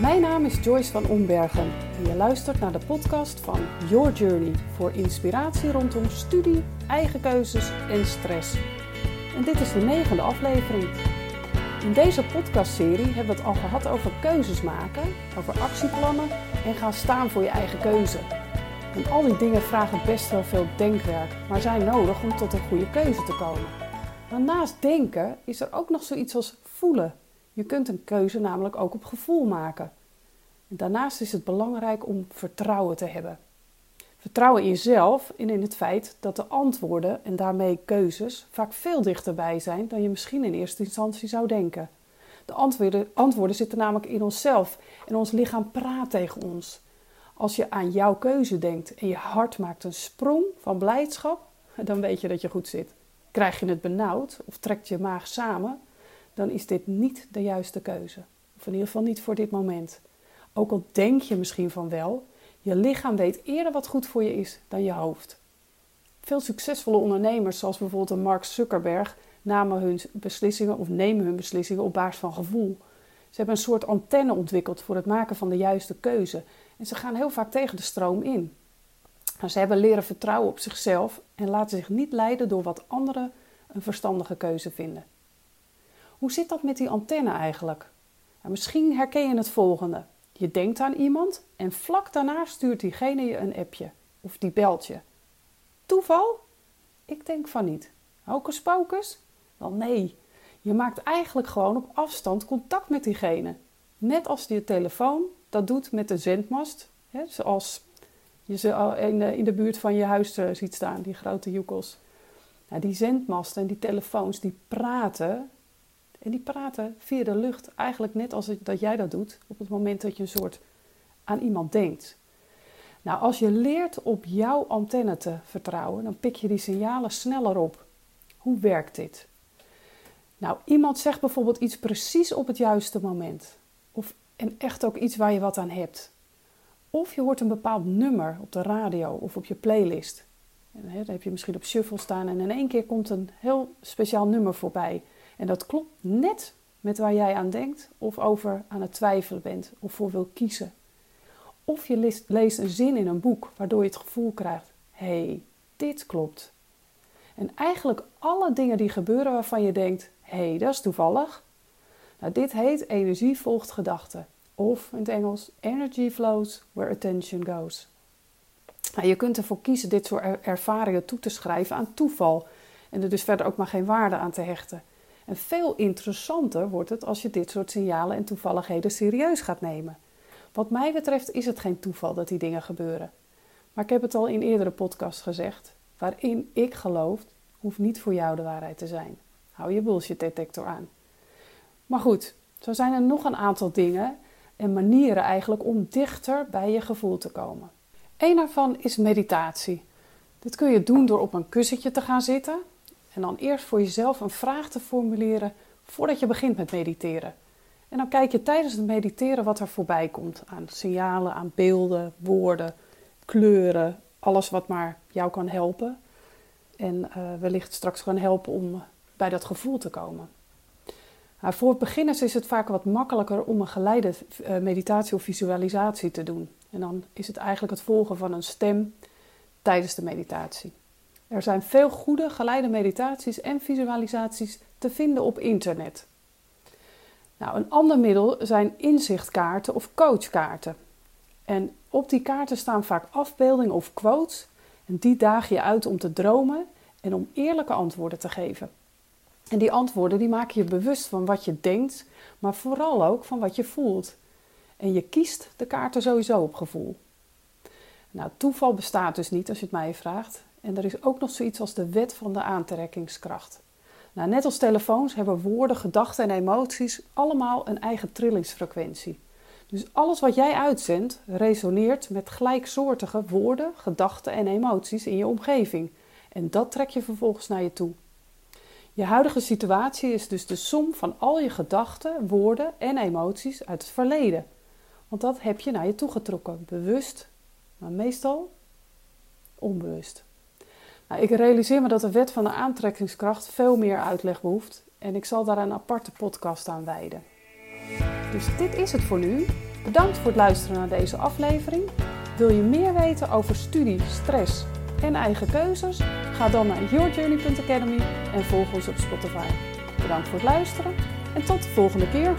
Mijn naam is Joyce van Ombergen en je luistert naar de podcast van Your Journey voor inspiratie rondom studie, eigen keuzes en stress. En dit is de negende aflevering. In deze podcastserie hebben we het al gehad over keuzes maken, over actieplannen en gaan staan voor je eigen keuze. En al die dingen vragen best wel veel denkwerk, maar zijn nodig om tot een goede keuze te komen. Maar naast denken is er ook nog zoiets als voelen. Je kunt een keuze namelijk ook op gevoel maken. En daarnaast is het belangrijk om vertrouwen te hebben. Vertrouwen in jezelf en in het feit dat de antwoorden en daarmee keuzes vaak veel dichterbij zijn dan je misschien in eerste instantie zou denken. De antwoorden, antwoorden zitten namelijk in onszelf en ons lichaam praat tegen ons. Als je aan jouw keuze denkt en je hart maakt een sprong van blijdschap, dan weet je dat je goed zit. Krijg je het benauwd of trekt je maag samen, dan is dit niet de juiste keuze. Of in ieder geval niet voor dit moment. Ook al denk je misschien van wel, je lichaam weet eerder wat goed voor je is dan je hoofd. Veel succesvolle ondernemers, zoals bijvoorbeeld Mark Zuckerberg, namen hun beslissingen of nemen hun beslissingen op basis van gevoel. Ze hebben een soort antenne ontwikkeld voor het maken van de juiste keuze. En ze gaan heel vaak tegen de stroom in. Ze hebben leren vertrouwen op zichzelf en laten zich niet leiden door wat anderen een verstandige keuze vinden. Hoe zit dat met die antenne eigenlijk? misschien herken je het volgende. Je denkt aan iemand en vlak daarna stuurt diegene je een appje of die belt je. Toeval? Ik denk van niet. Hocus pocus? Wel nee. Je maakt eigenlijk gewoon op afstand contact met diegene. Net als je telefoon dat doet met de zendmast. Hè, zoals je ze in de, in de buurt van je huis uh, ziet staan, die grote joekels. Nou, die zendmasten en die telefoons die praten en die praten via de lucht eigenlijk net als dat jij dat doet op het moment dat je een soort aan iemand denkt. Nou, als je leert op jouw antenne te vertrouwen, dan pik je die signalen sneller op. Hoe werkt dit? Nou, iemand zegt bijvoorbeeld iets precies op het juiste moment. Of en echt ook iets waar je wat aan hebt. Of je hoort een bepaald nummer op de radio of op je playlist. En, hè, heb je misschien op shuffle staan en in één keer komt een heel speciaal nummer voorbij. En dat klopt net met waar jij aan denkt of over aan het twijfelen bent of voor wil kiezen. Of je leest een zin in een boek waardoor je het gevoel krijgt: hé, hey, dit klopt. En eigenlijk alle dingen die gebeuren waarvan je denkt: hé, hey, dat is toevallig. Nou, dit heet energie volgt gedachten. Of in het Engels: energy flows where attention goes. Nou, je kunt ervoor kiezen dit soort ervaringen toe te schrijven aan toeval en er dus verder ook maar geen waarde aan te hechten. En veel interessanter wordt het als je dit soort signalen en toevalligheden serieus gaat nemen. Wat mij betreft is het geen toeval dat die dingen gebeuren. Maar ik heb het al in eerdere podcasts gezegd. Waarin ik geloof, hoeft niet voor jou de waarheid te zijn. Hou je bullshit detector aan. Maar goed, zo zijn er nog een aantal dingen en manieren eigenlijk om dichter bij je gevoel te komen. Een daarvan is meditatie. Dit kun je doen door op een kussentje te gaan zitten en dan eerst voor jezelf een vraag te formuleren voordat je begint met mediteren. En dan kijk je tijdens het mediteren wat er voorbij komt aan signalen, aan beelden, woorden, kleuren, alles wat maar jou kan helpen. En uh, wellicht straks kan helpen om bij dat gevoel te komen. Nou, voor beginners is het vaak wat makkelijker om een geleide eh, meditatie of visualisatie te doen. En dan is het eigenlijk het volgen van een stem tijdens de meditatie. Er zijn veel goede geleide meditaties en visualisaties te vinden op internet. Nou, een ander middel zijn inzichtkaarten of coachkaarten. En op die kaarten staan vaak afbeeldingen of quotes. En die daag je uit om te dromen en om eerlijke antwoorden te geven. En die antwoorden die maken je bewust van wat je denkt, maar vooral ook van wat je voelt. En je kiest de kaarten sowieso op gevoel. Nou, toeval bestaat dus niet als je het mij vraagt. En er is ook nog zoiets als de wet van de aantrekkingskracht. Nou, net als telefoons hebben woorden, gedachten en emoties allemaal een eigen trillingsfrequentie. Dus alles wat jij uitzendt resoneert met gelijksoortige woorden, gedachten en emoties in je omgeving. En dat trek je vervolgens naar je toe. Je huidige situatie is dus de som van al je gedachten, woorden en emoties uit het verleden. Want dat heb je naar je toe getrokken, bewust, maar meestal onbewust. Nou, ik realiseer me dat de wet van de aantrekkingskracht veel meer uitleg behoeft en ik zal daar een aparte podcast aan wijden. Dus dit is het voor nu. Bedankt voor het luisteren naar deze aflevering. Wil je meer weten over studie, stress en eigen keuzes? Ga dan naar yourjourney.academy en volg ons op Spotify. Bedankt voor het luisteren en tot de volgende keer.